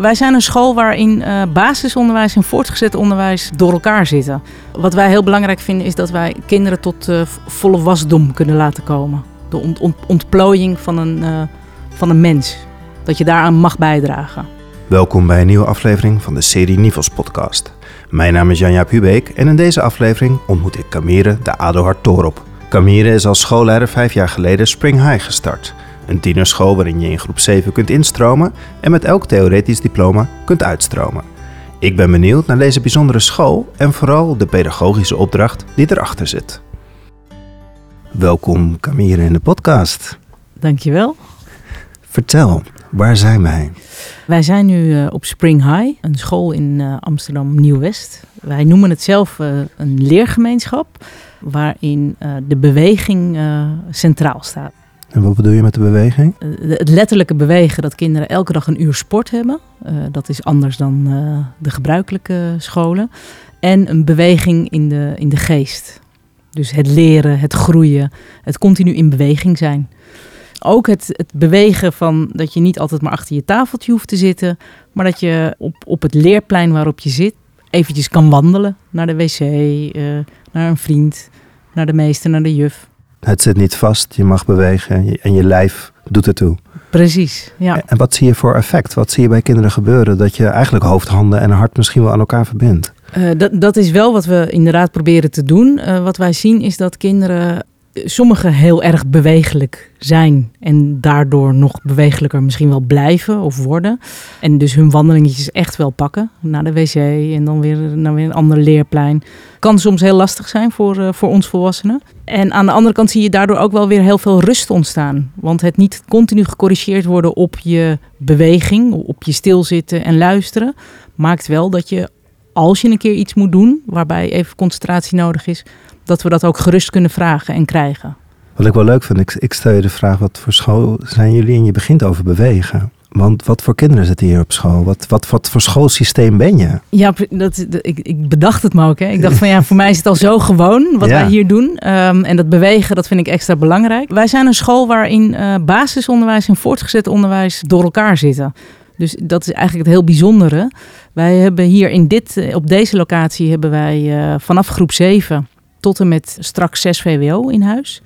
Wij zijn een school waarin uh, basisonderwijs en voortgezet onderwijs door elkaar zitten. Wat wij heel belangrijk vinden is dat wij kinderen tot uh, volle wasdom kunnen laten komen. De ont ont ontplooiing van een, uh, van een mens. Dat je daaraan mag bijdragen. Welkom bij een nieuwe aflevering van de serie Nivels podcast. Mijn naam is Janja Pubeek en in deze aflevering ontmoet ik Camille de Adelhard Torop. Camille is als schoolleider vijf jaar geleden Spring High gestart. Een tienerschool waarin je in groep 7 kunt instromen en met elk theoretisch diploma kunt uitstromen. Ik ben benieuwd naar deze bijzondere school en vooral de pedagogische opdracht die erachter zit. Welkom Camille in de podcast. Dankjewel. Vertel, waar zijn wij? Wij zijn nu uh, op Spring High, een school in uh, Amsterdam Nieuw-West. Wij noemen het zelf uh, een leergemeenschap waarin de beweging centraal staat. En wat bedoel je met de beweging? Het letterlijke bewegen, dat kinderen elke dag een uur sport hebben. Uh, dat is anders dan uh, de gebruikelijke scholen. En een beweging in de, in de geest. Dus het leren, het groeien, het continu in beweging zijn. Ook het, het bewegen van dat je niet altijd maar achter je tafeltje hoeft te zitten. Maar dat je op, op het leerplein waarop je zit eventjes kan wandelen. Naar de wc, naar een vriend, naar de meester, naar de juf. Het zit niet vast, je mag bewegen en je lijf doet ertoe. Precies, ja. En wat zie je voor effect? Wat zie je bij kinderen gebeuren? Dat je eigenlijk hoofd, handen en hart misschien wel aan elkaar verbindt. Uh, dat, dat is wel wat we inderdaad proberen te doen. Uh, wat wij zien is dat kinderen, sommigen heel erg bewegelijk zijn. En daardoor nog bewegelijker misschien wel blijven of worden. En dus hun wandelingetjes echt wel pakken. Naar de wc en dan weer naar weer een ander leerplein. Kan soms heel lastig zijn voor, uh, voor ons volwassenen. En aan de andere kant zie je daardoor ook wel weer heel veel rust ontstaan. Want het niet continu gecorrigeerd worden op je beweging, op je stilzitten en luisteren, maakt wel dat je als je een keer iets moet doen, waarbij even concentratie nodig is, dat we dat ook gerust kunnen vragen en krijgen. Wat ik wel leuk vind, ik, ik stel je de vraag: wat voor school zijn jullie? En je begint over bewegen. Want wat voor kinderen zitten hier op school? Wat, wat, wat voor schoolsysteem ben je? Ja, dat, ik, ik bedacht het me ook. Hè. Ik dacht van ja, voor mij is het al zo gewoon wat ja. wij hier doen. Um, en dat bewegen, dat vind ik extra belangrijk. Wij zijn een school waarin uh, basisonderwijs en voortgezet onderwijs door elkaar zitten. Dus dat is eigenlijk het heel bijzondere. Wij hebben hier in dit, op deze locatie hebben wij uh, vanaf groep 7 tot en met straks 6 VWO in huis.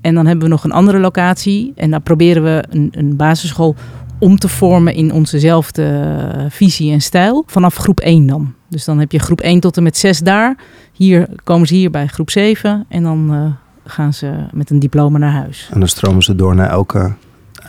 En dan hebben we nog een andere locatie. En daar proberen we een, een basisschool om te vormen in onzezelfde visie en stijl. Vanaf groep 1 dan. Dus dan heb je groep 1 tot en met 6 daar. Hier komen ze hier bij groep 7 en dan uh, gaan ze met een diploma naar huis. En dan stromen ze door naar elke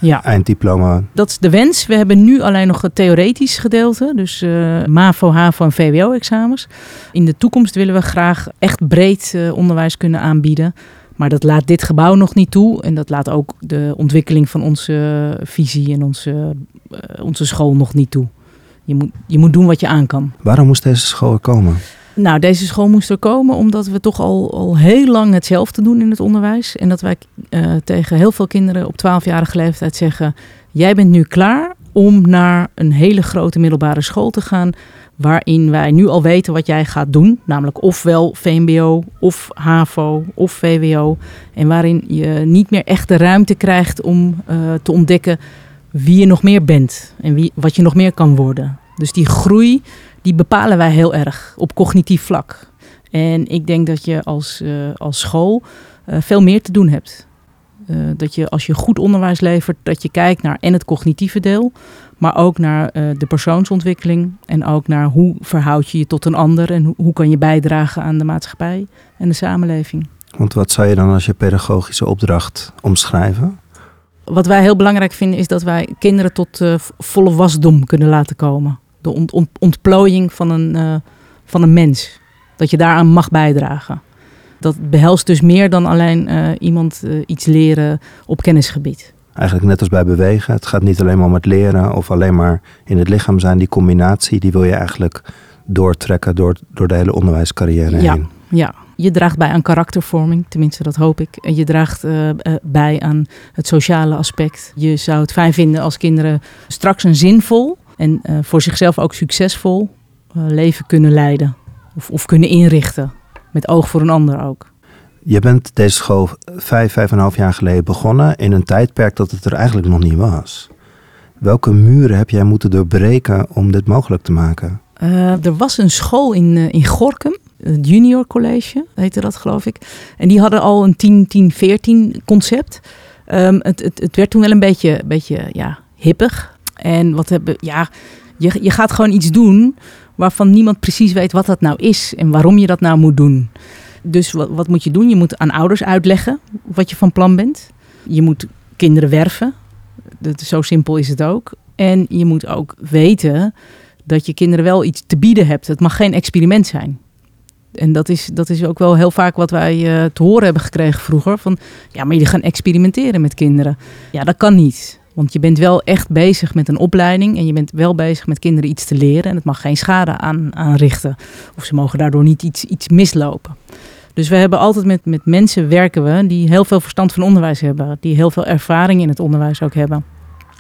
ja. einddiploma. Dat is de wens. We hebben nu alleen nog het theoretisch gedeelte. Dus uh, MAVO, HAVO en VWO-examens. In de toekomst willen we graag echt breed uh, onderwijs kunnen aanbieden. Maar dat laat dit gebouw nog niet toe. En dat laat ook de ontwikkeling van onze visie en onze, uh, onze school nog niet toe. Je moet, je moet doen wat je aan kan. Waarom moest deze school er komen? Nou, deze school moest er komen omdat we toch al, al heel lang hetzelfde doen in het onderwijs. En dat wij uh, tegen heel veel kinderen op 12-jarige leeftijd zeggen: Jij bent nu klaar om naar een hele grote middelbare school te gaan waarin wij nu al weten wat jij gaat doen, namelijk ofwel VMBO of HAVO of VWO, en waarin je niet meer echt de ruimte krijgt om uh, te ontdekken wie je nog meer bent en wie, wat je nog meer kan worden. Dus die groei, die bepalen wij heel erg op cognitief vlak. En ik denk dat je als, uh, als school uh, veel meer te doen hebt. Uh, dat je als je goed onderwijs levert, dat je kijkt naar en het cognitieve deel, maar ook naar de persoonsontwikkeling en ook naar hoe verhoud je je tot een ander en hoe, hoe kan je bijdragen aan de maatschappij en de samenleving. Want wat zou je dan als je pedagogische opdracht omschrijven? Wat wij heel belangrijk vinden is dat wij kinderen tot volle wasdom kunnen laten komen. De ont ont ontplooiing van een, uh, van een mens. Dat je daaraan mag bijdragen. Dat behelst dus meer dan alleen uh, iemand uh, iets leren op kennisgebied. Eigenlijk net als bij bewegen. Het gaat niet alleen maar om het leren of alleen maar in het lichaam zijn. Die combinatie die wil je eigenlijk doortrekken door, door de hele onderwijscarrière ja, heen. Ja, je draagt bij aan karaktervorming, tenminste dat hoop ik. En je draagt uh, bij aan het sociale aspect. Je zou het fijn vinden als kinderen straks een zinvol en uh, voor zichzelf ook succesvol leven kunnen leiden. Of, of kunnen inrichten. Met oog voor een ander ook. Je bent deze school vijf, vijf en een half jaar geleden begonnen in een tijdperk dat het er eigenlijk nog niet was. Welke muren heb jij moeten doorbreken om dit mogelijk te maken? Uh, er was een school in, uh, in Gorkum, het Junior College heette dat geloof ik. En die hadden al een 10-10-14 concept. Um, het, het, het, werd toen wel een beetje, beetje ja, hippig. En wat hebben, ja, je, je gaat gewoon iets doen waarvan niemand precies weet wat dat nou is en waarom je dat nou moet doen. Dus wat, wat moet je doen? Je moet aan ouders uitleggen wat je van plan bent. Je moet kinderen werven. Dat, zo simpel is het ook. En je moet ook weten dat je kinderen wel iets te bieden hebt. Het mag geen experiment zijn. En dat is, dat is ook wel heel vaak wat wij uh, te horen hebben gekregen vroeger. Van ja, maar je gaan experimenteren met kinderen. Ja, dat kan niet. Want je bent wel echt bezig met een opleiding en je bent wel bezig met kinderen iets te leren. En het mag geen schade aan, aanrichten. Of ze mogen daardoor niet iets, iets mislopen. Dus we hebben altijd met, met mensen werken we die heel veel verstand van onderwijs hebben. Die heel veel ervaring in het onderwijs ook hebben.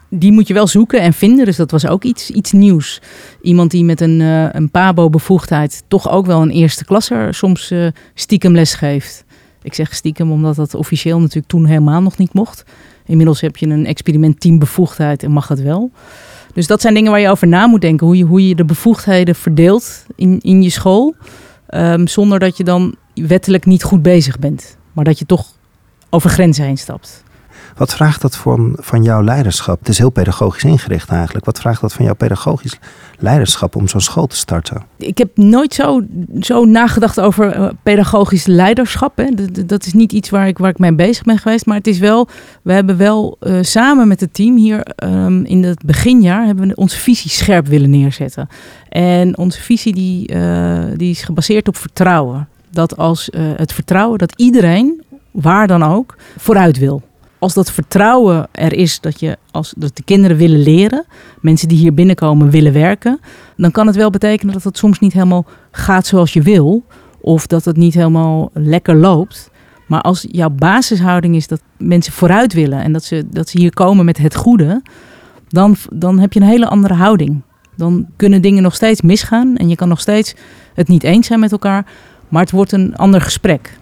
Die moet je wel zoeken en vinden. Dus dat was ook iets, iets nieuws. Iemand die met een, uh, een PABO-bevoegdheid toch ook wel een eerste klasser soms uh, stiekem les geeft. Ik zeg stiekem omdat dat officieel natuurlijk toen helemaal nog niet mocht. Inmiddels heb je een experiment bevoegdheid en mag het wel. Dus dat zijn dingen waar je over na moet denken. Hoe je, hoe je de bevoegdheden verdeelt in, in je school. Um, zonder dat je dan wettelijk niet goed bezig bent. Maar dat je toch over grenzen heen stapt. Wat vraagt dat van, van jouw leiderschap? Het is heel pedagogisch ingericht eigenlijk. Wat vraagt dat van jouw pedagogisch leiderschap om zo'n school te starten? Ik heb nooit zo, zo nagedacht over uh, pedagogisch leiderschap. Hè. Dat, is niet iets waar ik, waar ik mee bezig ben geweest. Maar het is wel, we hebben wel uh, samen met het team hier um, in het beginjaar hebben we onze visie scherp willen neerzetten. En onze visie die, uh, die is gebaseerd op vertrouwen. Dat als het vertrouwen dat iedereen, waar dan ook, vooruit wil als dat vertrouwen er is dat, je, als, dat de kinderen willen leren, mensen die hier binnenkomen willen werken, dan kan het wel betekenen dat het soms niet helemaal gaat zoals je wil. Of dat het niet helemaal lekker loopt. Maar als jouw basishouding is dat mensen vooruit willen en dat ze, dat ze hier komen met het goede, dan, dan heb je een hele andere houding. Dan kunnen dingen nog steeds misgaan en je kan nog steeds het niet eens zijn met elkaar, maar het wordt een ander gesprek.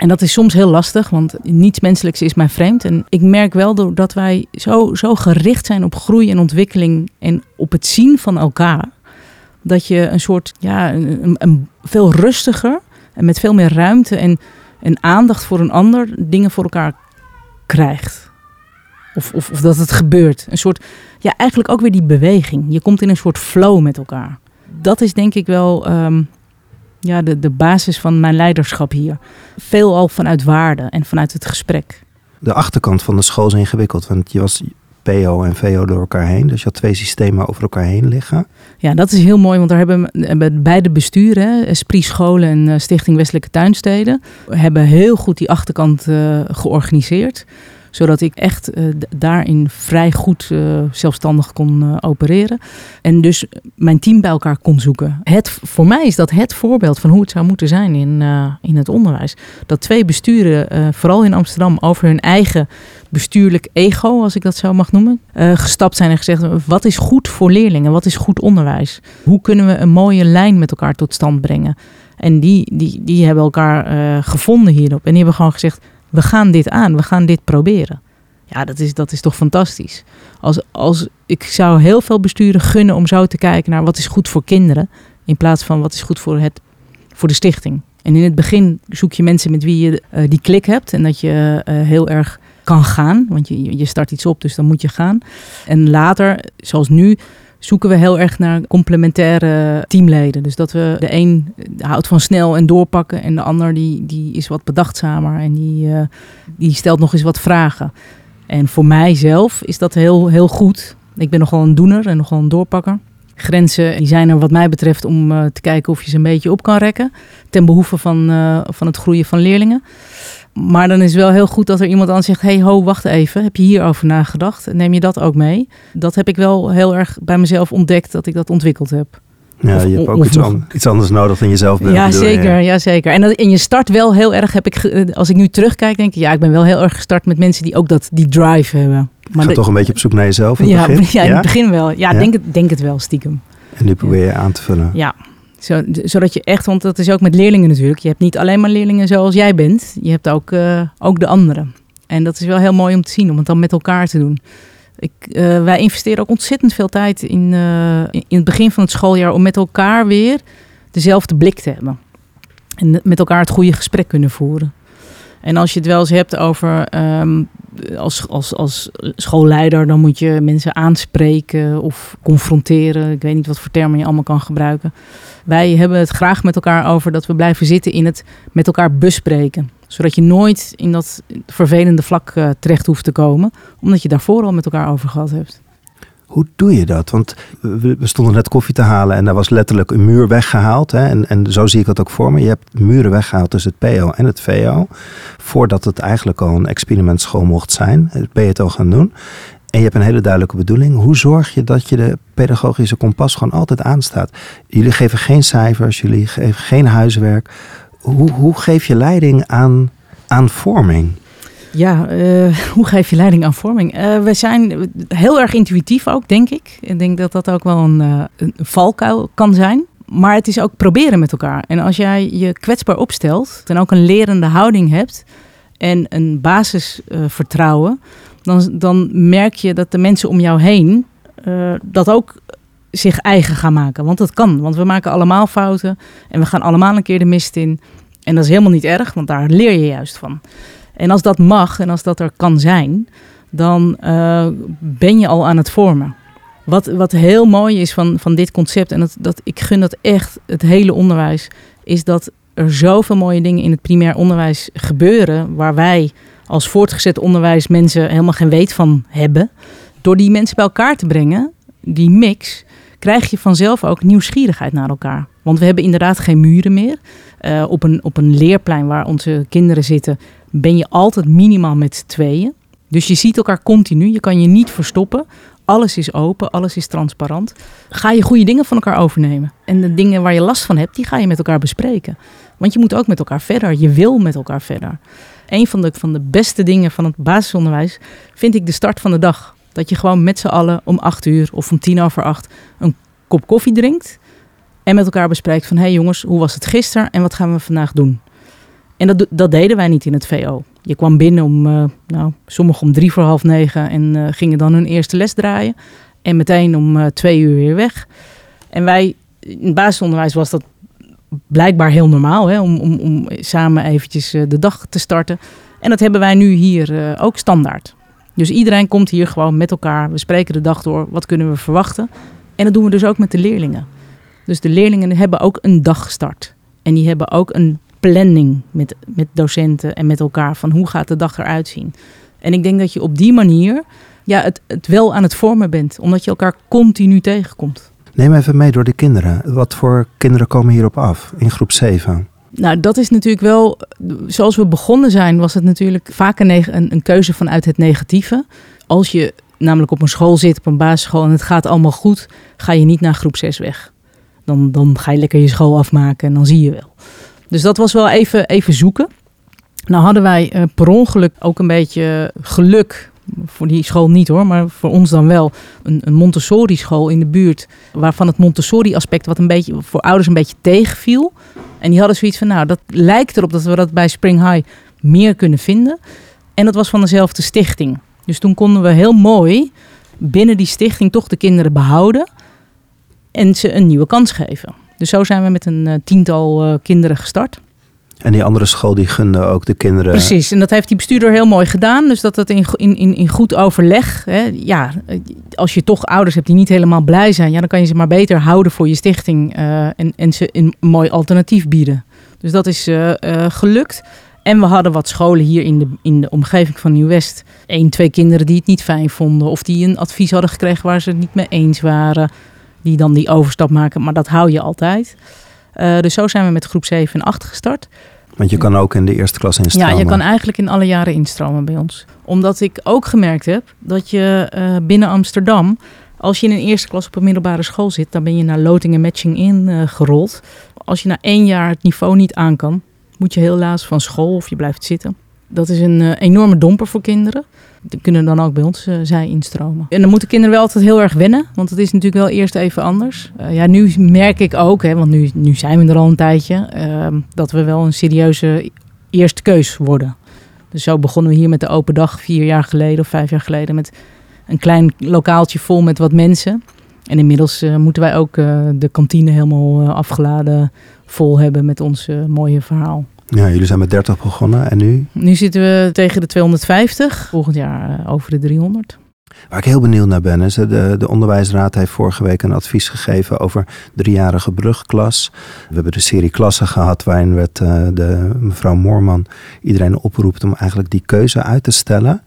En dat is soms heel lastig, want niets menselijks is mij vreemd. En ik merk wel dat wij zo, zo gericht zijn op groei en ontwikkeling en op het zien van elkaar, dat je een soort, ja, een, een veel rustiger en met veel meer ruimte en, en aandacht voor een ander dingen voor elkaar krijgt. Of, of, of dat het gebeurt. Een soort, ja, eigenlijk ook weer die beweging. Je komt in een soort flow met elkaar. Dat is denk ik wel um, ja, de, de basis van mijn leiderschap hier. Veel al vanuit waarde en vanuit het gesprek. De achterkant van de school is ingewikkeld, want je was PO en VO door elkaar heen. Dus je had twee systemen over elkaar heen liggen. Ja, dat is heel mooi, want daar hebben, hebben beide besturen, Esprit Scholen en eh, Stichting Westelijke Tuinsteden, hebben heel goed die achterkant uh, georganiseerd zodat ik echt uh, daarin vrij goed uh, zelfstandig kon uh, opereren. En dus mijn team bij elkaar kon zoeken. Het, voor mij is dat het voorbeeld van hoe het zou moeten zijn in, in het onderwijs. Dat twee besturen, vooral in Amsterdam, over hun eigen bestuurlijk ego, als ik dat zo mag noemen, gestapt zijn en gezegd: wat is goed voor leerlingen? Wat is goed onderwijs? Hoe kunnen we een mooie lijn met elkaar tot stand brengen? En die, die, die hebben elkaar gevonden hierop. En die hebben gewoon gezegd: we gaan dit aan, we gaan dit proberen. Ja, dat is, dat is toch fantastisch. Als, als, ik zou heel veel besturen gunnen om zo te kijken naar wat is goed voor kinderen. In plaats van wat is goed voor, het, voor de stichting. En in het begin zoek je mensen met wie je uh, die klik hebt. En dat je uh, heel erg kan gaan. Want je, je start iets op, dus dan moet je gaan. En later, zoals nu, zoeken we heel erg naar complementaire teamleden. Dus dat we de een houdt van snel en doorpakken en de ander die, die is wat bedachtzamer en die, uh, die stelt nog eens wat vragen. En voor mijzelf is dat heel, heel goed. Ik ben nogal een doener en nogal een doorpakker. Grenzen die zijn er wat mij betreft om uh, te kijken of je ze een beetje op kan rekken. Ten behoeve van, uh, van het groeien van leerlingen. Maar dan is het wel heel goed dat er iemand aan zegt: hey, ho, wacht even. Heb je hierover nagedacht? Neem je dat ook mee? Dat heb ik wel heel erg bij mezelf ontdekt dat ik dat ontwikkeld heb. Ja, of, je hebt ook iets, an, iets, anders nodig dan jezelf bent. Ja, zeker. Ja. zeker. En, dat, en je start wel heel erg, heb ik, als ik nu terugkijk, denk ik, ja, ik ben wel heel erg gestart met mensen die ook dat, die drive hebben. Maar je toch een beetje op zoek naar jezelf in ja, begin? Ja, in het begin wel. Ja, Denk, het, denk het wel, stiekem. En nu probeer je aan te vullen. Ja, zo, zodat je echt, want dat is ook met leerlingen natuurlijk. Je hebt niet alleen maar leerlingen zoals jij bent. Je hebt ook, uh, ook de anderen. En dat is wel heel mooi om te zien, om het dan met elkaar te doen. Ik, uh, wij investeren ook ontzettend veel tijd in, uh, in het begin van het schooljaar om met elkaar weer dezelfde blik te hebben. En met elkaar het goede gesprek kunnen voeren. En als je het wel eens hebt over um, als, als, als schoolleider, dan moet je mensen aanspreken of confronteren. Ik weet niet wat voor termen je allemaal kan gebruiken. Wij hebben het graag met elkaar over dat we blijven zitten in het met elkaar bespreken. Zodat je nooit in dat vervelende vlak uh, terecht hoeft te komen, omdat je daarvoor al met elkaar over gehad hebt. Hoe doe je dat? Want we, stonden net koffie te halen en daar was letterlijk een muur weggehaald. Hè? En, en zo zie ik het ook voor me. Je hebt muren weggehaald tussen het PO en het VO. Voordat het eigenlijk al een experimentschool mocht zijn. Ben je het al gaan doen. En je hebt een hele duidelijke bedoeling. Hoe zorg je dat je de pedagogische kompas gewoon altijd aanstaat? Jullie geven geen cijfers, jullie geven geen huiswerk. Hoe, hoe geef je leiding aan, aan vorming? Ja, uh, hoe geef je leiding aan vorming? Uh, we zijn heel erg intuïtief ook, denk ik. Ik denk dat dat ook wel een, uh, een valkuil kan zijn. Maar het is ook proberen met elkaar. En als jij je kwetsbaar opstelt en ook een lerende houding hebt en een basisvertrouwen, dan, dan merk je dat de mensen om jou heen dat ook zich eigen gaan maken. Want dat kan, want we maken allemaal fouten en we gaan allemaal een keer de mist in. En dat is helemaal niet erg, want daar leer je juist van. En als dat mag en als dat er kan zijn, dan uh, ben je al aan het vormen. Wat, wat heel mooi is van, van dit concept, en dat, dat, ik gun dat echt het hele onderwijs, is dat er zoveel mooie dingen in het primair onderwijs gebeuren, waar wij als voortgezet onderwijs mensen helemaal geen weet van hebben. Door die mensen bij elkaar te brengen, die mix, krijg je vanzelf ook nieuwsgierigheid naar elkaar. Want we hebben inderdaad geen muren meer. Uh, op, een, op een leerplein waar onze kinderen zitten, ben je altijd minimaal met z'n tweeën. Dus je ziet elkaar continu, je kan je niet verstoppen. Alles is open, alles is transparant. Ga je goede dingen van elkaar overnemen. En de dingen waar je last van hebt, die ga je met elkaar bespreken. Want je moet ook met elkaar verder. Je wil met elkaar verder. Een van de, van de beste dingen van het basisonderwijs vind ik de start van de dag. Dat je gewoon met z'n allen om acht uur of om tien over acht een kop koffie drinkt. En met elkaar bespreekt van, hé hey jongens, hoe was het gisteren en wat gaan we vandaag doen? En dat, dat deden wij niet in het VO. Je kwam binnen om, uh, nou, sommigen om drie voor half negen en uh, gingen dan hun eerste les draaien. En meteen om uh, twee uur weer weg. En wij, in het basisonderwijs was dat blijkbaar heel normaal, hè, om, om, om samen eventjes de dag te starten. En dat hebben wij nu hier ook standaard. Dus iedereen komt hier gewoon met elkaar. We spreken de dag door. Wat kunnen we verwachten? En dat doen we dus ook met de leerlingen. Dus de leerlingen hebben ook een dag gestart. En die hebben ook een planning met, met docenten en met elkaar van hoe gaat de dag eruit zien. En ik denk dat je op die manier ja, het, het wel aan het vormen bent, omdat je elkaar continu tegenkomt. Neem even mee door de kinderen. Wat voor kinderen komen hierop af in groep 7? Nou, dat is natuurlijk wel, zoals we begonnen zijn, was het natuurlijk vaak een, een, een keuze vanuit het negatieve. Als je namelijk op een school zit, op een basisschool en het gaat allemaal goed, ga je niet naar groep 6 weg. Dan, dan ga je lekker je school afmaken en dan zie je wel. Dus dat was wel even, even zoeken. Nou hadden wij uh, per ongeluk ook een beetje geluk. Voor die school niet hoor, maar voor ons dan wel. Een, een Montessori school in de buurt. Waarvan het Montessori aspect wat een beetje voor ouders een beetje tegenviel. En die hadden zoiets van nou dat lijkt erop dat we dat bij Spring High meer kunnen vinden. En dat was van dezelfde stichting. Dus toen konden we heel mooi binnen die stichting toch de kinderen behouden. En ze een nieuwe kans geven. Dus zo zijn we met een uh, tiental uh, kinderen gestart. En die andere school die gunde ook de kinderen. Precies, en dat heeft die bestuurder heel mooi gedaan. Dus dat het in, in, in goed overleg. Hè, ja, als je toch ouders hebt die niet helemaal blij zijn, ja, dan kan je ze maar beter houden voor je stichting uh, en, en ze een mooi alternatief bieden. Dus dat is gelukt. En we hadden wat scholen hier in de, in de omgeving van Nieuw-West. Eén, twee kinderen die het niet fijn vonden. Of die een advies hadden gekregen waar ze het niet mee eens waren die dan die overstap maken. Maar dat hou je altijd. Uh, dus zo zijn we met groep 7 en 8 gestart. Want je kan ook in de eerste klas instromen. Ja, je kan eigenlijk in alle jaren instromen bij ons. Omdat ik ook gemerkt heb dat je uh, binnen Amsterdam... als je in een eerste klas op een middelbare school zit... dan ben je naar loting en matching in uh, gerold. Als je na één jaar het niveau niet aan kan... moet je helaas van school of je blijft zitten. Dat is een enorme domper voor kinderen kunnen dan ook bij ons uh, zij instromen. En dan moeten kinderen wel altijd heel erg wennen, want het is natuurlijk wel eerst even anders. Uh, ja, nu merk ik ook, hè, want nu, nu zijn we er al een tijdje, uh, dat we wel een serieuze eerste keus worden. Dus zo begonnen we hier met de open dag vier jaar geleden of vijf jaar geleden met een klein lokaaltje vol met wat mensen. En inmiddels uh, moeten wij ook de kantine helemaal afgeladen vol hebben met ons mooie verhaal. Ja, jullie zijn met 30 begonnen en nu? Nu zitten we tegen de 250, volgend jaar over de 300. Waar ik heel benieuwd naar ben, is de, de Onderwijsraad heeft vorige week een advies gegeven over driejarige brugklas. We hebben de serie klassen gehad waarin werd de, mevrouw Moorman iedereen oproept om eigenlijk die keuze uit te stellen.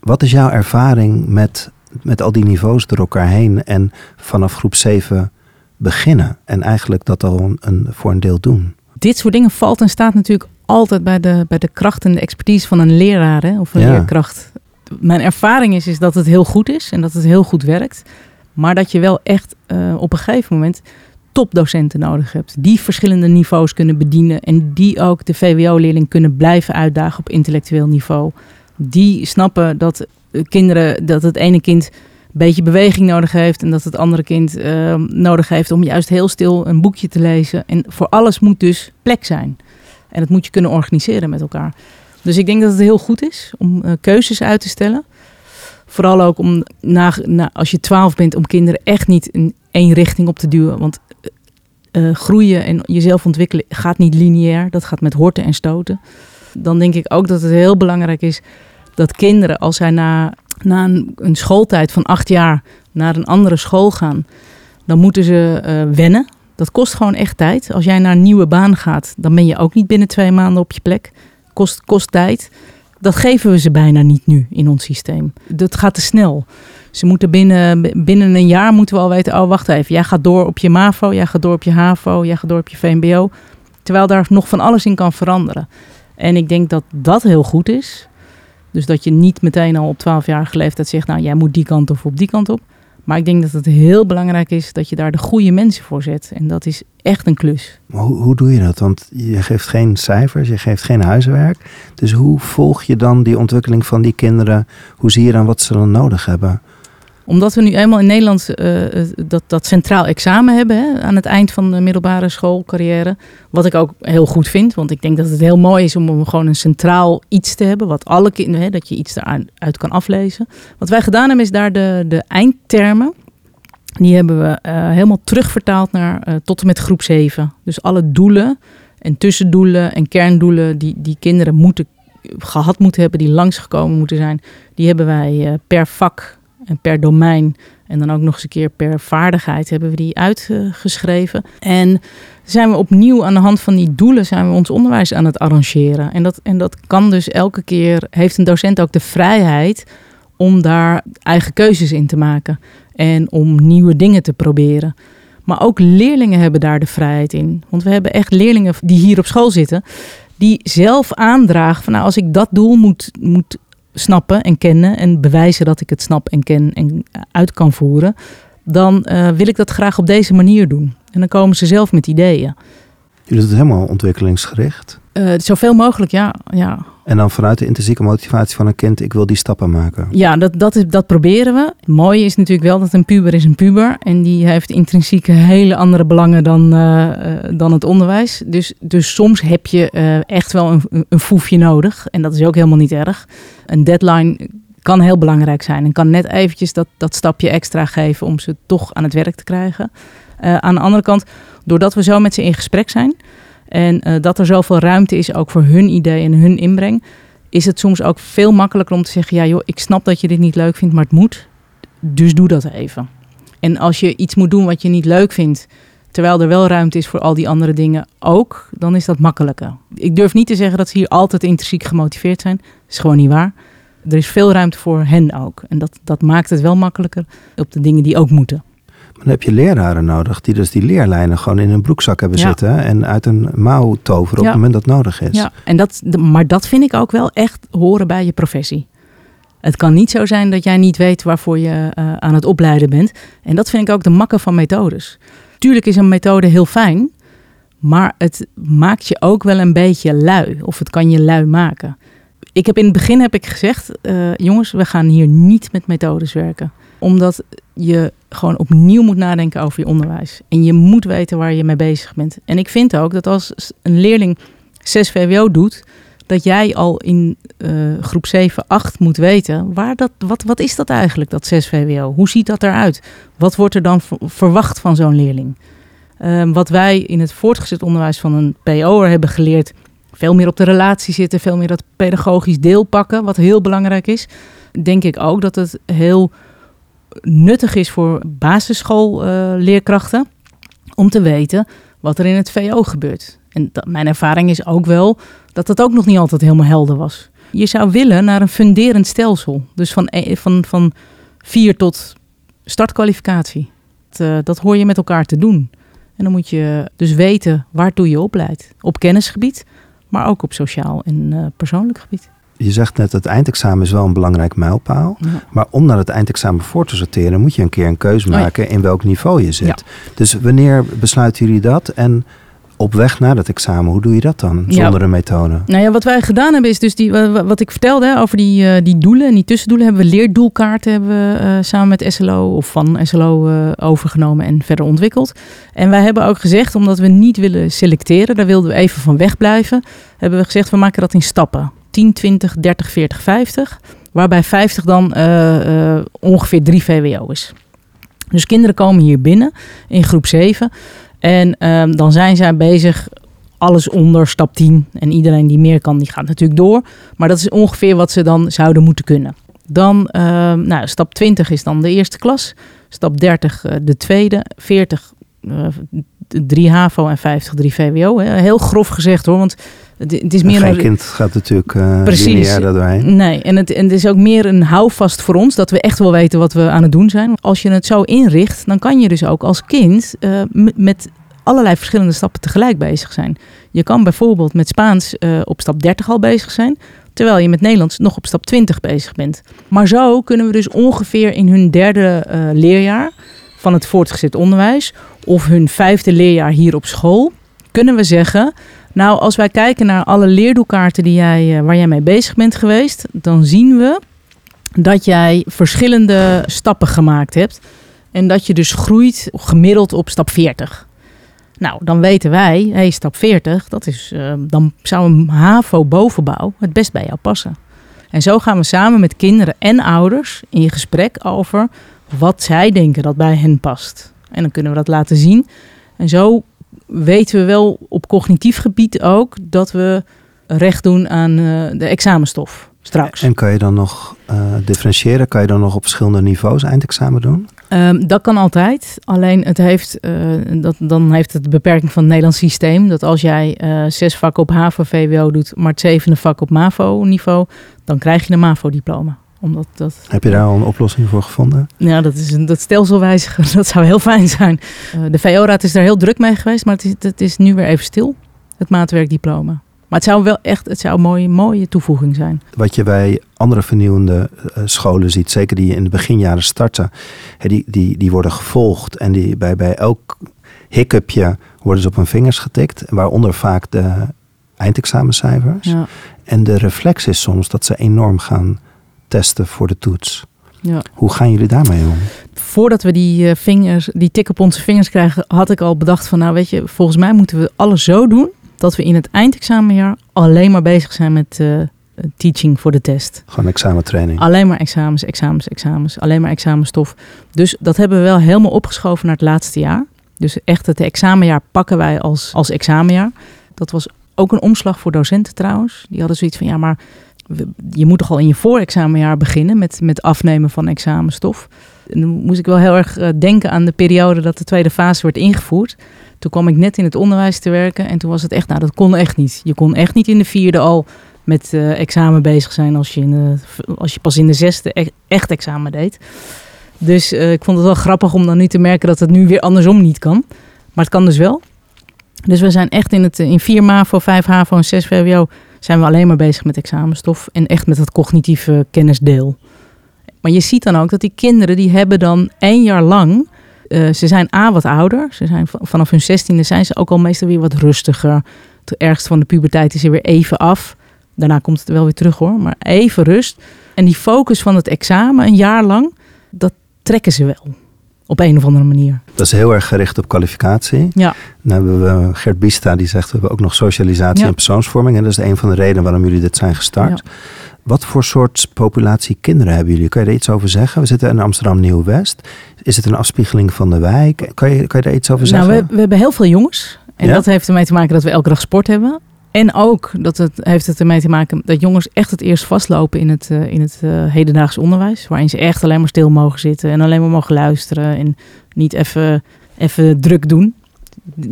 Wat is jouw ervaring met met al die niveaus door elkaar heen en vanaf groep 7 beginnen. En eigenlijk dat al een, een, voor een deel doen. Dit soort dingen valt en staat natuurlijk altijd bij de, bij de kracht en de expertise van een leraar hè, of een leerkracht. Mijn ervaring is, is dat het heel goed is en dat het heel goed werkt. Maar dat je wel echt uh, op een gegeven moment topdocenten nodig hebt. Die verschillende niveaus kunnen bedienen. En die ook de VWO-leerling kunnen blijven uitdagen op intellectueel niveau. Die snappen dat kinderen, dat het ene kind beetje beweging nodig heeft en dat het andere kind uh, nodig heeft om juist heel stil een boekje te lezen. En voor alles moet dus plek zijn. En dat moet je kunnen organiseren met elkaar. Dus ik denk dat het heel goed is om uh, keuzes uit te stellen. Vooral ook om na, na, als je twaalf bent, om kinderen echt niet in één richting op te duwen. Want uh, groeien en jezelf ontwikkelen gaat niet lineair. Dat gaat met horten en stoten. Dan denk ik ook dat het heel belangrijk is dat kinderen, als zij na, na een, een, schooltijd van acht jaar naar een andere school gaan, dan moeten ze uh, wennen. Dat kost gewoon echt tijd. Als jij naar een nieuwe baan gaat, dan ben je ook niet binnen twee maanden op je plek. Kost, kost tijd. Dat geven we ze bijna niet nu in ons systeem. Dat gaat te snel. Ze moeten binnen, binnen een jaar moeten we al weten, oh wacht even, jij gaat door op je MAVO, jij gaat door op je HAVO, jij gaat door op je VMBO. Terwijl daar nog van alles in kan veranderen. En ik denk dat dat heel goed is. Dus dat je niet meteen al op 12-jarige leeftijd zegt, nou jij moet die kant of op die kant op. Maar ik denk dat het heel belangrijk is dat je daar de goede mensen voor zet. En dat is echt een klus. Hoe, hoe doe je dat? Want je geeft geen cijfers, je geeft geen huiswerk. Dus hoe volg je dan die ontwikkeling van die kinderen? Hoe zie je dan wat ze dan nodig hebben? Omdat we nu eenmaal in Nederland uh, dat, dat centraal examen hebben hè, aan het eind van de middelbare schoolcarrière. Wat ik ook heel goed vind, want ik denk dat het heel mooi is om gewoon een centraal iets te hebben. Wat alle kinderen, dat je iets eruit kan aflezen. Wat wij gedaan hebben is daar de, de eindtermen. Die hebben we uh, helemaal terugvertaald naar tot en met groep 7. Dus alle doelen en tussendoelen en kerndoelen die, die kinderen moeten, gehad moeten hebben, die langsgekomen moeten zijn, die hebben wij per vak en per domein en dan ook nog eens een keer per vaardigheid hebben we die uitgeschreven. En zijn we opnieuw aan de hand van die doelen zijn we ons onderwijs aan het arrangeren. En dat, en dat kan dus elke keer, heeft een docent ook de vrijheid om daar eigen keuzes in te maken. En om nieuwe dingen te proberen. Maar ook leerlingen hebben daar de vrijheid in. Want we hebben echt leerlingen die hier op school zitten, die zelf aandragen van nou, als ik dat doel moet, moet snappen en kennen en bewijzen dat ik het snap en ken en uit kan voeren, dan uh, wil ik dat graag op deze manier doen. En dan komen ze zelf met ideeën. Jullie doen het helemaal ontwikkelingsgericht? Uh, zoveel mogelijk, ja. ja. En dan vanuit de intrinsieke motivatie van een kind, ik wil die stappen maken. Ja, dat, dat, is, dat proberen we. Het mooie is natuurlijk wel dat een puber is een puber. En die heeft intrinsiek hele andere belangen dan, uh, dan het onderwijs. Dus, dus soms heb je uh, echt wel een, een foefje nodig. En dat is ook helemaal niet erg. Een deadline kan heel belangrijk zijn. En kan net eventjes dat, dat stapje extra geven om ze toch aan het werk te krijgen. aan de andere kant, doordat we zo met ze in gesprek zijn en uh, dat er zoveel ruimte is ook voor hun idee en hun inbreng, is het soms ook veel makkelijker om te zeggen: ja, joh, ik snap dat je dit niet leuk vindt, maar het moet. Dus doe dat even. En als je iets moet doen wat je niet leuk vindt, terwijl er wel ruimte is voor al die andere dingen ook, dan is dat makkelijker. Ik durf niet te zeggen dat ze hier altijd intrinsiek gemotiveerd zijn. Dat is gewoon niet waar. Er is veel ruimte voor hen ook. En dat, dat maakt het wel makkelijker op de dingen die ook moeten. Dan heb je leraren nodig die dus die leerlijnen gewoon in een broekzak hebben zitten en uit een mouw toveren op het moment dat nodig is. Ja, en dat, maar dat vind ik ook wel echt horen bij je professie. Het kan niet zo zijn dat jij niet weet waarvoor je uh, aan het opleiden bent. En dat vind ik ook de makken van methodes. Tuurlijk is een methode heel fijn, maar het maakt je ook wel een beetje lui. Of het kan je lui maken. Ik heb in het begin heb ik gezegd, uh, jongens, we gaan hier niet met methodes werken omdat je gewoon opnieuw moet nadenken over je onderwijs. En je moet weten waar je mee bezig bent. En ik vind ook dat als een leerling 6 VWO doet, dat jij al in uh, groep 7, 8 moet weten, waar dat, wat, wat is dat eigenlijk, dat 6 VWO? Hoe ziet dat eruit? Wat wordt er dan verwacht van zo'n leerling? Uh, wat wij in het voortgezet onderwijs van een PO'er hebben geleerd, veel meer op de relatie zitten, veel meer dat pedagogisch deel pakken, wat heel belangrijk is. Denk ik ook dat het heel nuttig is voor basisschoolleerkrachten om te weten wat er in het VO gebeurt. En dat, mijn ervaring is ook wel dat dat ook nog niet altijd helemaal helder was. Je zou willen naar een funderend stelsel. Dus van, e, van, van vier tot startkwalificatie. Dat, uh, dat hoor je met elkaar te doen. En dan moet je dus weten waartoe je opleidt. Op kennisgebied, maar ook op sociaal en uh, persoonlijk gebied. Je zegt net, het eindexamen is wel een belangrijk mijlpaal. Ja. Maar om naar het eindexamen voor te sorteren, moet je een keer een keuze maken in welk niveau je zit. Dus wanneer besluiten jullie dat? En op weg naar dat examen. Hoe doe je dat dan zonder ja. een methode? Nou ja, wat wij gedaan hebben is dus die, wat ik vertelde hè, over die, uh, die doelen en die tussendoelen. Hebben we leerdoelkaarten hebben we, uh, samen met SLO of van SLO uh, overgenomen en verder ontwikkeld. En wij hebben ook gezegd, omdat we niet willen selecteren, daar wilden we even van wegblijven. Hebben we gezegd, we maken dat in stappen. 10, 20, 30, 40, 50. Waarbij 50 dan ongeveer 3 VWO is. Dus kinderen komen hier binnen in groep 7. En um, dan zijn zij bezig, alles onder stap 10. En iedereen die meer kan, die gaat natuurlijk door. Maar dat is ongeveer wat ze dan zouden moeten kunnen. Dan, uh, nou, stap 20 is dan de eerste klas. Stap 30 uh, de tweede. 40 uh, 3 HAVO en 50 3 VWO. Heel grof gezegd hoor, want het, is meer Geen een... kind gaat natuurlijk uh, Precies. doorheen. Nee, en het, en het is ook meer een houvast voor ons... dat we echt wel weten wat we aan het doen zijn. Als je het zo inricht, dan kan je dus ook als kind... Uh, met allerlei verschillende stappen tegelijk bezig zijn. Je kan bijvoorbeeld met Spaans uh, op stap 30 al bezig zijn... terwijl je met Nederlands nog op stap 20 bezig bent. Maar zo kunnen we dus ongeveer in hun derde leerjaar... van het voortgezet onderwijs... of hun vijfde leerjaar hier op school... kunnen we zeggen nou, als wij kijken naar alle leerdoelkaarten die jij, uh, waar jij mee bezig bent geweest, dan zien we dat jij verschillende stappen gemaakt hebt. En dat je dus groeit gemiddeld op stap 40. Nou, dan weten wij, hey, stap 40, dat is, uh, dan zou een HAVO-bovenbouw het best bij jou passen. En zo gaan we samen met kinderen en ouders in gesprek over wat zij denken dat bij hen past. En dan kunnen we dat laten zien. En zo weten we wel op cognitief gebied ook dat we recht doen aan uh, de examenstof straks. En kan je dan nog uh, differentiëren? Kan je dan nog op verschillende niveaus eindexamen doen? Um, dat kan altijd. Alleen het heeft, uh, dat, dan heeft het de beperking van het Nederlands systeem. Dat als jij zes vakken op HAVO-VWO doet, maar het zevende vak op MAVO-niveau, dan krijg je een MAVO-diploma omdat dat, Heb je daar al een oplossing voor gevonden? Ja, dat is een dat stelsel wijzigen. Dat zou heel fijn zijn. Uh, de VO-raad is daar heel druk mee geweest, maar het is, het is nu weer even stil. Het maatwerkdiploma. Maar het zou wel echt het zou een mooie, mooie toevoeging zijn. Wat je bij andere vernieuwende uh, scholen ziet, zeker die in de beginjaren starten, hè, die, die, die worden gevolgd en die bij, bij elk hiccupje worden ze op hun vingers getikt. Waaronder vaak de eindexamencijfers. Ja. En de reflex is soms dat ze enorm gaan testen voor de toets. Ja. Hoe gaan jullie daarmee om? Voordat we die uh, vingers, die tik op onze vingers krijgen, had ik al bedacht van nou weet je, volgens mij moeten we alles zo doen dat we in het eindexamenjaar alleen maar bezig zijn met uh, teaching voor de test. Gewoon examentraining. Alleen maar examens, examens, examens. Alleen maar examenstof. Dus dat hebben we wel helemaal opgeschoven naar het laatste jaar. Dus echt het examenjaar pakken wij als, als examenjaar. Dat was ook een omslag voor docenten trouwens. Die hadden zoiets van ja, maar je moet toch al in je voorexamenjaar beginnen met, met afnemen van examenstof. En dan moest ik wel heel erg uh, denken aan de periode dat de tweede fase werd ingevoerd. Toen kwam ik net in het onderwijs te werken en toen was het echt, nou dat kon echt niet. Je kon echt niet in de vierde al met uh, examen bezig zijn als je, in als je pas in de zesde e echt examen deed. Dus uh, ik vond het wel grappig om dan nu te merken dat het nu weer andersom niet kan. Maar het kan dus wel. Dus we zijn echt in, het, in 4 MAVO, 5 HAVO en 6 VWO zijn we alleen maar bezig met examenstof en echt met dat cognitieve kennisdeel. Maar je ziet dan ook dat die kinderen die hebben dan één jaar lang, uh, ze zijn A wat ouder, ze zijn vanaf hun zestiende zijn ze ook al meestal weer wat rustiger. Het ergste van de puberteit is er weer even af. Daarna komt het wel weer terug hoor, maar even rust. En die focus van het examen een jaar lang, dat trekken ze wel Op een of andere manier. Dat is heel erg gericht op kwalificatie. Ja. Dan hebben we Gert Bista die zegt we hebben ook nog socialisatie Ja. en persoonsvorming. En dat is een van de redenen waarom jullie dit zijn gestart. Wat voor soort populatie kinderen hebben jullie? Kan je daar iets over zeggen? We zitten in Amsterdam Nieuw-West. Is het een afspiegeling van de wijk? Kan je, kan je daar iets over Nou, zeggen? we, we hebben heel veel jongens. En Ja? dat heeft ermee te maken dat we elke dag sport hebben. En ook dat het heeft het ermee te maken dat jongens echt het eerst vastlopen in het, eh, in het eh, hedendaags onderwijs. Waarin ze echt alleen maar stil mogen zitten en alleen maar mogen luisteren. En niet even, even druk doen.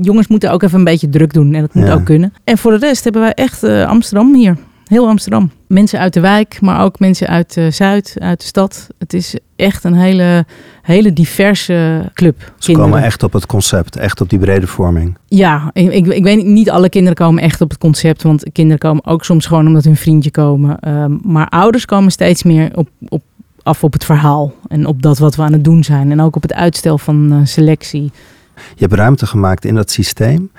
Jongens moeten ook even een beetje druk doen en dat moet Ja. ook kunnen. En voor de rest hebben wij echt eh, Amsterdam hier. Heel Amsterdam. Mensen uit de wijk, maar ook mensen uit eh, Zuid, uit de stad. Het is echt een hele, hele diverse club. Ze komen echt op het concept, echt op die brede vorming. Ja, ik, ik, ik weet niet, niet alle kinderen komen echt op het concept. Want kinderen komen ook soms gewoon omdat hun vriendje komen. Ehm, maar ouders komen steeds meer op, op, af op het verhaal. En op dat wat we aan het doen zijn. En ook op het uitstel van eh, selectie. Je hebt ruimte gemaakt in dat systeem.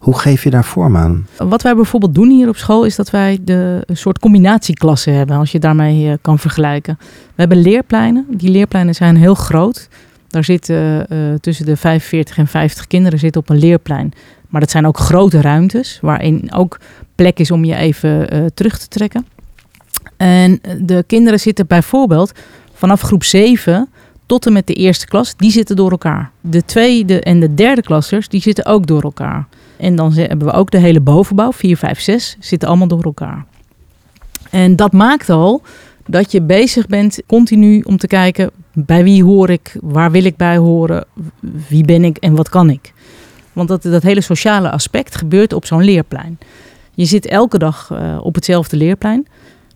Hoe geef je daar vorm aan? Wat wij bijvoorbeeld doen hier op school is dat wij de, een soort combinatieklassen hebben. Als je daarmee eh, kan vergelijken. We hebben leerpleinen. Die leerpleinen zijn heel groot. Daar zitten eh, tussen de 45 en 50 kinderen zitten op een leerplein. Maar dat zijn ook grote ruimtes. Waarin ook plek is om je even eh, terug te trekken. En de kinderen zitten bijvoorbeeld vanaf groep 7 tot en met de eerste klas. Die zitten door elkaar. De tweede en de derde klassers die zitten ook door elkaar. En dan hebben we ook de hele bovenbouw, 4, 5, 6, zitten allemaal door elkaar. En dat maakt al dat je bezig bent continu om te kijken bij wie hoor ik, waar wil ik bij horen, wie ben ik en wat kan ik. Want dat, dat hele sociale aspect gebeurt op zo'n leerplein. Je zit elke dag eh, op hetzelfde leerplein.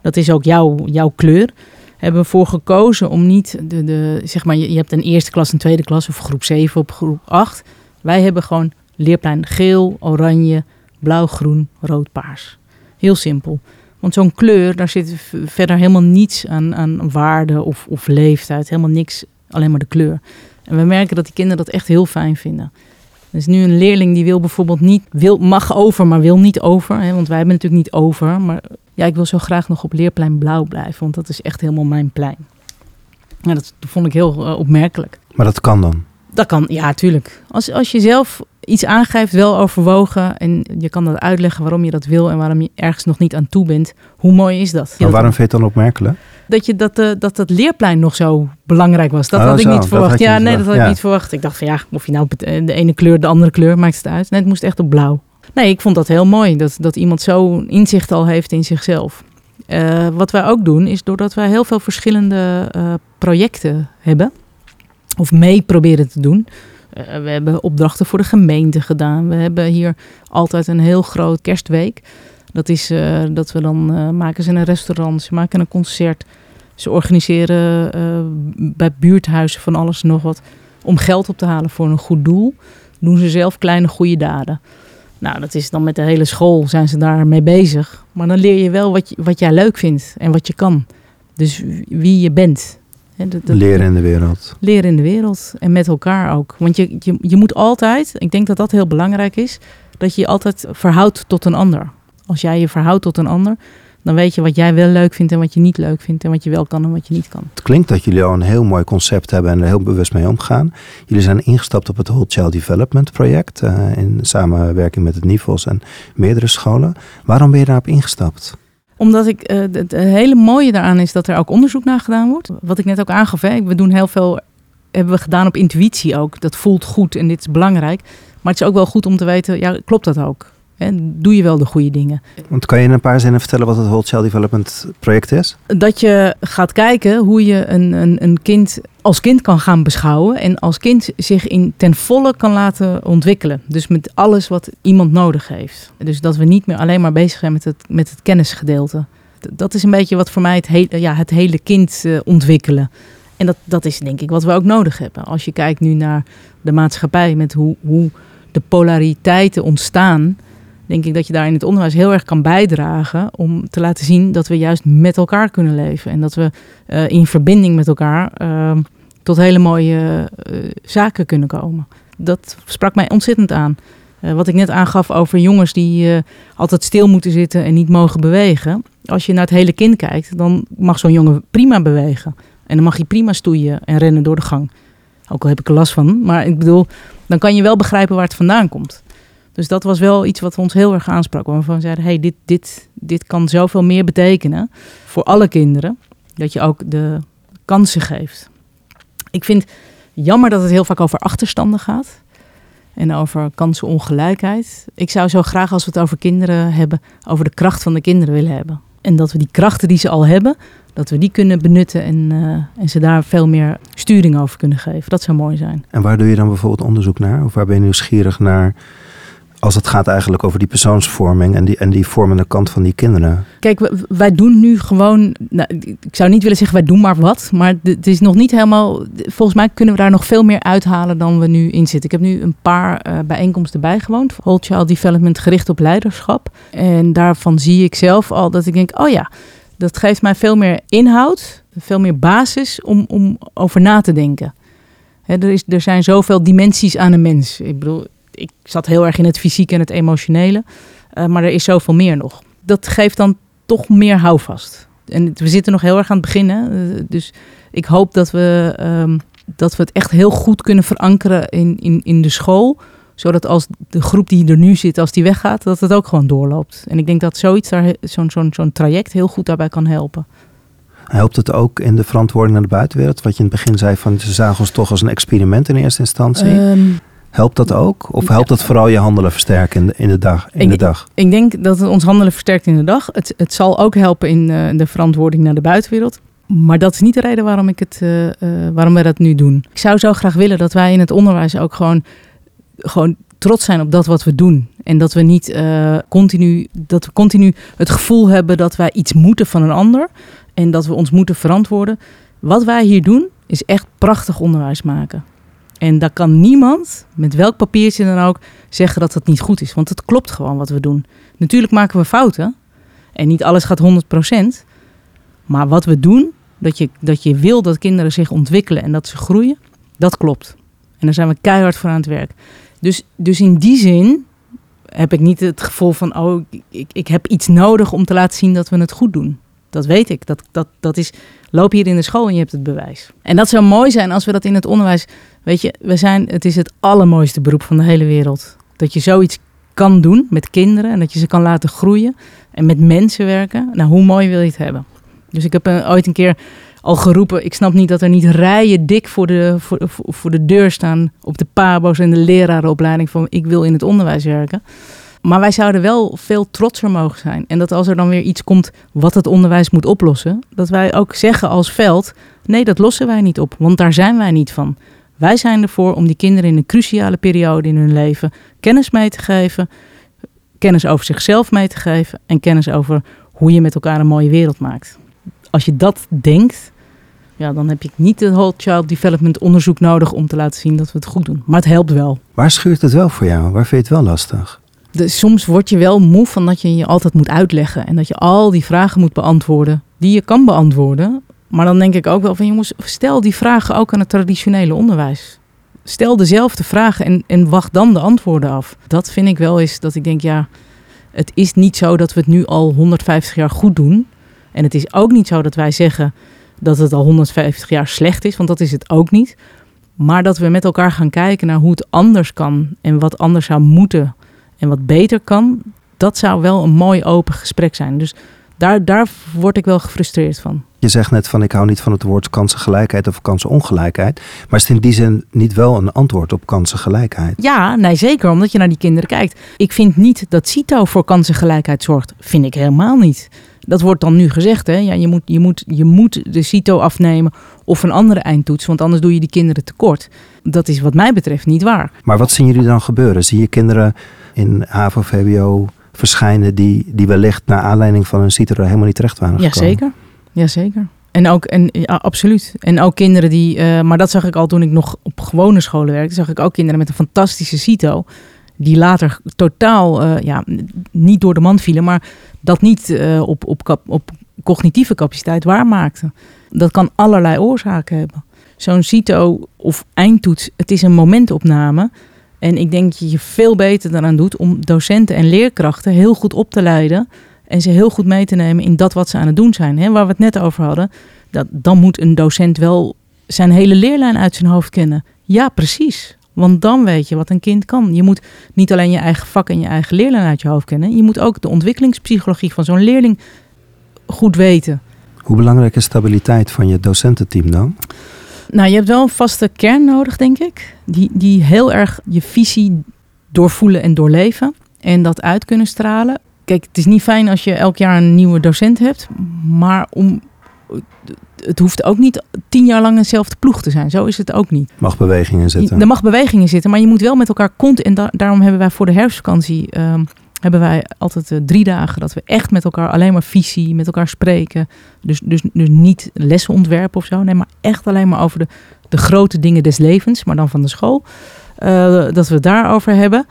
Dat is ook jouw, jouw kleur. Hebben we voor gekozen om niet de, de zeg maar, je, je hebt een eerste klas, een tweede klas of groep 7 of groep 8. Wij hebben gewoon leerplein geel, oranje, blauw, groen, rood, paars. Heel simpel. Want zo'n kleur, daar zit verder helemaal niets aan, aan waarde of, of leeftijd. Helemaal niks, alleen maar de kleur. En we merken dat die kinderen dat echt heel fijn vinden. Is nu een leerling die wil bijvoorbeeld niet, wil, mag over, maar wil niet over. Hè, want wij hebben natuurlijk niet over. Maar ja, ik wil zo graag nog op leerplein blauw blijven. Want dat is echt helemaal mijn plein. Ja, dat vond ik heel eh, opmerkelijk. Maar dat kan dan. Dat kan, ja, tuurlijk. Als, als je zelf iets aangeeft, wel overwogen. En je kan dat uitleggen waarom je dat wil en waarom je ergens nog niet aan toe bent. Hoe mooi is dat? Maar waarom vind je het dan opmerkelijk? Dat, je, dat, eh, dat het leerplein nog zo belangrijk was. Dat Oh, had ik zo, niet dat verwacht. ja, nee, dat had ik niet verwacht. Ik dacht van ja, of je nou het- de ene kleur, de andere kleur, maakt het uit. Nee, het moest echt op blauw. Nee, ik vond dat heel mooi. Dat, dat iemand zo inzicht al heeft in zichzelf. Eh, wat wij ook doen, is doordat wij heel veel verschillende eh, projecten hebben. Of mee proberen te doen. Eh, we hebben opdrachten voor de gemeente gedaan. We hebben hier altijd een heel groot kerstweek. Dat is eh, dat we dan eh, maken ze een restaurant, ze maken een concert. Ze organiseren bij buurthuizen van alles en nog wat. Om geld op te halen voor een goed doel. Doen ze zelf kleine goede daden. Nou, dat is dan met de hele school zijn ze daarmee bezig. Maar dan leer je wel wat, je, wat jij leuk vindt en wat je kan. Dus wie je bent. Leren in de wereld. leren in de wereld en met elkaar ook. Want je, je, je moet altijd, ik denk dat dat heel belangrijk is, dat je je altijd verhoudt tot een ander. Als jij je verhoudt tot een ander, dan weet je wat jij wel leuk vindt en wat je niet leuk vindt en wat je wel kan en wat je niet kan. Het klinkt dat jullie al een heel mooi concept hebben en er heel bewust mee omgaan. Jullie zijn ingestapt op het Whole Child Development project eh, in samenwerking met het NIVOS en meerdere scholen. Waarom ben je daarop ingestapt? Omdat ik, eh, het hele mooie daaraan is dat er ook onderzoek naar gedaan wordt. Wat ik net ook aangaf, hè, we doen heel veel, hebben we gedaan op intuïtie ook. Dat voelt goed en dit is belangrijk. Maar het is ook wel goed om te weten, ja, klopt dat ook? Hè? Doe je wel de goede dingen? Want kan je in een paar zinnen vertellen wat het Whole Child Development project is? dat je gaat kijken hoe je een, een, een kind als kind kan gaan beschouwen. En als kind zich in ten volle kan laten ontwikkelen. Dus met alles wat iemand nodig heeft. Dus dat we niet meer alleen maar bezig zijn met het, met het kennisgedeelte. Dat is een beetje wat voor mij het, hele ja, het hele kind eh, ontwikkelen. En dat, dat is denk ik wat we ook nodig hebben. Als je kijkt nu naar de maatschappij met hoe, hoe de polariteiten ontstaan denk ik dat je daar in het onderwijs heel erg kan bijdragen om te laten zien dat we juist met elkaar kunnen leven en dat we eh, in verbinding met elkaar eh, tot hele mooie eh, zaken kunnen komen. Dat sprak mij ontzettend aan. Eh, wat ik net aangaf over jongens die altijd stil moeten zitten en niet mogen bewegen. Als je naar het hele kind kijkt, dan mag zo'n jongen prima bewegen. En dan mag hij prima stoeien en rennen door de gang. Ook al heb ik er last van. Maar ik bedoel, dan kan je wel begrijpen waar het vandaan komt. Dus dat was wel iets wat ons heel erg aansprak. Waarvan we zeiden, hey, dit, dit, dit kan zoveel meer betekenen voor alle kinderen. Dat je ook de kansen geeft. Ik vind jammer dat het heel vaak over achterstanden gaat. En over kansenongelijkheid. Ik zou zo graag als we het over kinderen hebben, over de kracht van de kinderen willen hebben. En dat we die krachten die ze al hebben, dat we die kunnen benutten en, uh, en ze daar veel meer sturing over kunnen geven. Dat zou mooi zijn. En waar doe je dan bijvoorbeeld onderzoek naar? Of waar ben je nieuwsgierig naar als het gaat eigenlijk over die persoonsvorming en die, en die vormende kant van die kinderen. Kijk, wij doen nu gewoon, nou, ik zou niet willen zeggen wij doen maar wat, maar het is nog niet helemaal, volgens mij kunnen we daar nog veel meer uithalen dan we nu in zitten. Ik heb nu een paar uh, bijeenkomsten bijgewoond, Whole Child Development gericht op leiderschap. En daarvan zie ik zelf al dat ik denk, oh ja, dat geeft mij veel meer inhoud, veel meer basis om, om over na te denken. er, is, er zijn zoveel dimensies aan een mens. Ik bedoel, ik zat heel erg in het fysieke en het emotionele. Uh, maar er is zoveel meer nog. Dat geeft dan toch meer houvast. En we zitten nog heel erg aan het begin. Hè? Eh, dus ik hoop dat we, um, dat we het echt heel goed kunnen verankeren in, in, in de school. Zodat als de groep die er nu zit, als die weggaat, dat het ook gewoon doorloopt. En ik denk dat zoiets, daar, zo'n, zo'n, zo'n traject heel goed daarbij kan helpen. Helpt het ook in de verantwoording naar de buitenwereld? Wat je in het begin zei, van ze zagen ons toch als een experiment in eerste instantie. Um, Helpt dat ook? Of helpt dat vooral je handelen versterken in de, in de dag? In ik, de dag? ik denk dat het ons handelen versterkt in de dag. Het, het zal ook helpen in uh, de verantwoording naar de buitenwereld. Maar dat is niet de reden waarom, ik het, uh, uh, waarom we dat nu doen. Ik zou zo graag willen dat wij in het onderwijs ook gewoon, gewoon trots zijn op dat wat we doen. En dat we niet continu, dat we continu het gevoel hebben dat wij iets moeten van een ander. En dat we ons moeten verantwoorden. Wat wij hier doen is echt prachtig onderwijs maken. En daar kan niemand, met welk papiertje dan ook, zeggen dat het niet goed is. Want het klopt gewoon wat we doen. Natuurlijk maken we fouten. En niet alles gaat 100%. Maar wat we doen, dat je, dat je wil dat kinderen zich ontwikkelen en dat ze groeien, dat klopt. En daar zijn we keihard voor aan het werk. Dus, dus in die zin heb ik niet het gevoel van, oh, ik, ik heb iets nodig om te laten zien dat we het goed doen. Dat weet ik. Dat, dat, dat is, loop hier in de school en je hebt het bewijs. En dat zou mooi zijn als we dat in het onderwijs Weet je, we zijn, het is het allermooiste beroep van de hele wereld. Dat je zoiets kan doen met kinderen en dat je ze kan laten groeien en met mensen werken. Nou, hoe mooi wil je het hebben? Dus ik heb een, ooit een keer al geroepen, ik snap niet dat er niet rijen dik voor de, voor, voor de deur staan op de pabo's en de lerarenopleiding van ik wil in het onderwijs werken. Maar wij zouden wel veel trotser mogen zijn. En dat als er dan weer iets komt wat het onderwijs moet oplossen, dat wij ook zeggen als veld: nee, dat lossen wij niet op, want daar zijn wij niet van. Wij zijn ervoor om die kinderen in een cruciale periode in hun leven kennis mee te geven, kennis over zichzelf mee te geven en kennis over hoe je met elkaar een mooie wereld maakt. Als je dat denkt, ja, dan heb je niet het Whole Child Development onderzoek nodig om te laten zien dat we het goed doen. Maar het helpt wel. Waar schuurt het wel voor jou? Waar vind je het wel lastig? De, soms word je wel moe van dat je je altijd moet uitleggen en dat je al die vragen moet beantwoorden die je kan beantwoorden, maar dan denk ik ook wel van jongens, stel die vragen ook aan het traditionele onderwijs. Stel dezelfde vragen en, en wacht dan de antwoorden af. Dat vind ik wel eens dat ik denk, ja, het is niet zo dat we het nu al 150 jaar goed doen. En het is ook niet zo dat wij zeggen dat het al 150 jaar slecht is, want dat is het ook niet. Maar dat we met elkaar gaan kijken naar hoe het anders kan en wat anders zou moeten en wat beter kan, dat zou wel een mooi open gesprek zijn. Dus daar, daar word ik wel gefrustreerd van. Je zegt net van ik hou niet van het woord kansengelijkheid of kansenongelijkheid. Maar is het in die zin niet wel een antwoord op kansengelijkheid? Ja, nee zeker, omdat je naar die kinderen kijkt. Ik vind niet dat CITO voor kansengelijkheid zorgt. Vind ik helemaal niet. Dat wordt dan nu gezegd, hè? Ja, je, moet, je, moet, je moet de CITO afnemen of een andere eindtoets, want anders doe je die kinderen tekort. Dat is wat mij betreft niet waar. Maar wat zien jullie dan gebeuren? Zie je kinderen in HAVO, VWO verschijnen die, die wellicht naar aanleiding van een CITO er helemaal niet terecht waren gekomen? Jazeker. Jazeker. En ook, en, ja, absoluut. En ook kinderen die, uh, maar dat zag ik al toen ik nog op gewone scholen werkte, zag ik ook kinderen met een fantastische CITO, die later totaal, uh, ja, niet door de man vielen, maar dat niet uh, op, op, op cognitieve capaciteit waarmaakten. Dat kan allerlei oorzaken hebben. Zo'n CITO of eindtoets, het is een momentopname. En ik denk dat je je veel beter eraan doet om docenten en leerkrachten heel goed op te leiden en ze heel goed mee te nemen in dat wat ze aan het doen zijn. Waar we het net over hadden. Dat, dan moet een docent wel zijn hele leerlijn uit zijn hoofd kennen. Ja, precies. Want dan weet je wat een kind kan. Je moet niet alleen je eigen vak en je eigen leerling uit je hoofd kennen. Je moet ook de ontwikkelingspsychologie van zo'n leerling goed weten. Hoe belangrijk is stabiliteit van je docententeam dan? Nou, je hebt wel een vaste kern nodig, denk ik. Die, die heel erg je visie doorvoelen en doorleven. En dat uit kunnen stralen. Kijk, het is niet fijn als je elk jaar een nieuwe docent hebt. Maar om, het hoeft ook niet tien jaar lang eenzelfde ploeg te zijn. Zo is het ook niet. Mag bewegingen zitten. Er mag bewegingen zitten, maar je moet wel met elkaar kont. En daarom hebben wij voor de herfstvakantie ehm, hebben wij altijd uh, drie dagen dat we echt met elkaar alleen maar visie, met elkaar spreken. Dus, dus, dus niet lessen ontwerpen of zo. Nee, maar echt alleen maar over de, de grote dingen des levens, maar dan van de school. Uh, dat we het daarover hebben.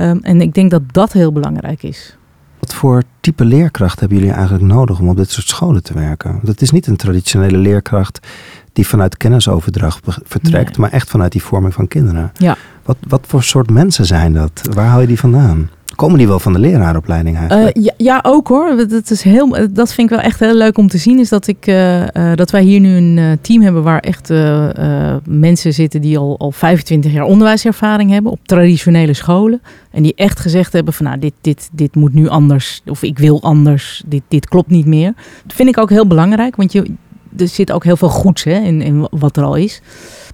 Um, en ik denk dat dat heel belangrijk is. Wat voor type leerkracht hebben jullie eigenlijk nodig om op dit soort scholen te werken? Dat is niet een traditionele leerkracht die vanuit kennisoverdracht vertrekt, maar echt vanuit die vorming van kinderen. Ja. Wat, wat voor soort mensen zijn dat? Waar haal je die vandaan? Komen die wel van de leraaropleiding eigenlijk? Uh, ja, ja, ook hoor. Dat, is heel, dat vind ik wel echt heel leuk om te zien. Is dat, ik, uh, uh, dat wij hier nu een team hebben waar echt mensen zitten die al, al 25 jaar onderwijservaring hebben op traditionele scholen. En die echt gezegd hebben van nou, dit, dit, dit moet nu anders. Of ik wil anders. Dit, dit klopt niet meer. Dat vind ik ook heel belangrijk. Want je, er zit ook heel veel goeds hè, in, in wat er al is.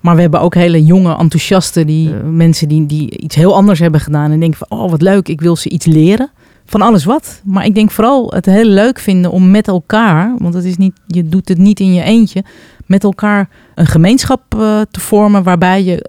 Maar we hebben ook hele jonge, enthousiaste die, uh, mensen die, die iets heel anders hebben gedaan. En denken van, oh wat leuk, ik wil ze iets leren. Van alles wat. Maar ik denk vooral het heel leuk vinden om met elkaar, want het is niet, je doet het niet in je eentje, met elkaar een gemeenschap uh, te vormen waarbij je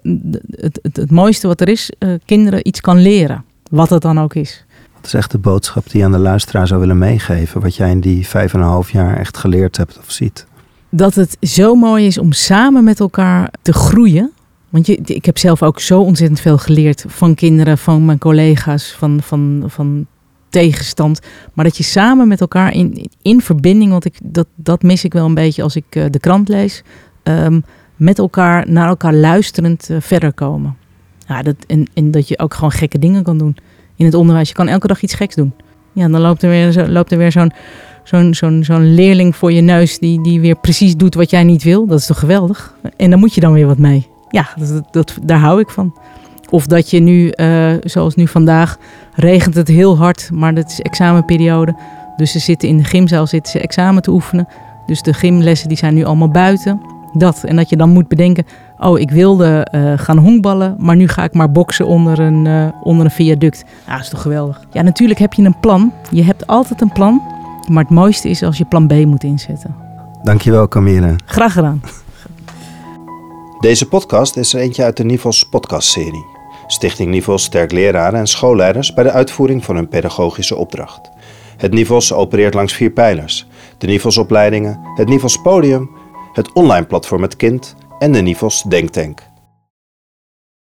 het, het, het mooiste wat er is, uh, kinderen iets kan leren. Wat het dan ook is. Wat is echt de boodschap die je aan de luisteraar zou willen meegeven? Wat jij in die vijf en een half jaar echt geleerd hebt of ziet? Dat het zo mooi is om samen met elkaar te groeien. Want je, ik heb zelf ook zo ontzettend veel geleerd van kinderen, van mijn collega's, van, van, van tegenstand. Maar dat je samen met elkaar in, in verbinding, want ik, dat, dat mis ik wel een beetje als ik uh, de krant lees, um, met elkaar, naar elkaar luisterend uh, verder komen. Ja, dat, en, en dat je ook gewoon gekke dingen kan doen in het onderwijs. Je kan elke dag iets geks doen. Ja, dan loopt er weer, zo, loopt er weer zo'n zo'n zo'n zo'n leerling voor je neus die, die weer precies doet wat jij niet wil. Dat is toch geweldig? En dan moet je dan weer wat mee. Ja, dat, dat, daar hou ik van. Of dat je nu, uh, zoals nu vandaag, regent het heel hard, maar het is examenperiode. Dus ze zitten in de gymzaal zitten ze examen te oefenen. Dus de gymlessen die zijn nu allemaal buiten. Dat. En dat je dan moet bedenken, oh ik wilde uh, gaan honkballen, maar nu ga ik maar boksen onder een, uh, onder een viaduct. Ja, dat is toch geweldig. Ja, natuurlijk heb je een plan. Je hebt altijd een plan. Maar het mooiste is als je plan B moet inzetten. Dankjewel Camille. Graag gedaan. Deze podcast is er eentje uit de Nivels podcastserie. Stichting Nivels sterk leraren en schoolleiders bij de uitvoering van hun pedagogische opdracht. Het Nivels opereert langs vier pijlers. De Nivels opleidingen, het Nivels podium, het online platform Het Kind en de Nivels Denktank.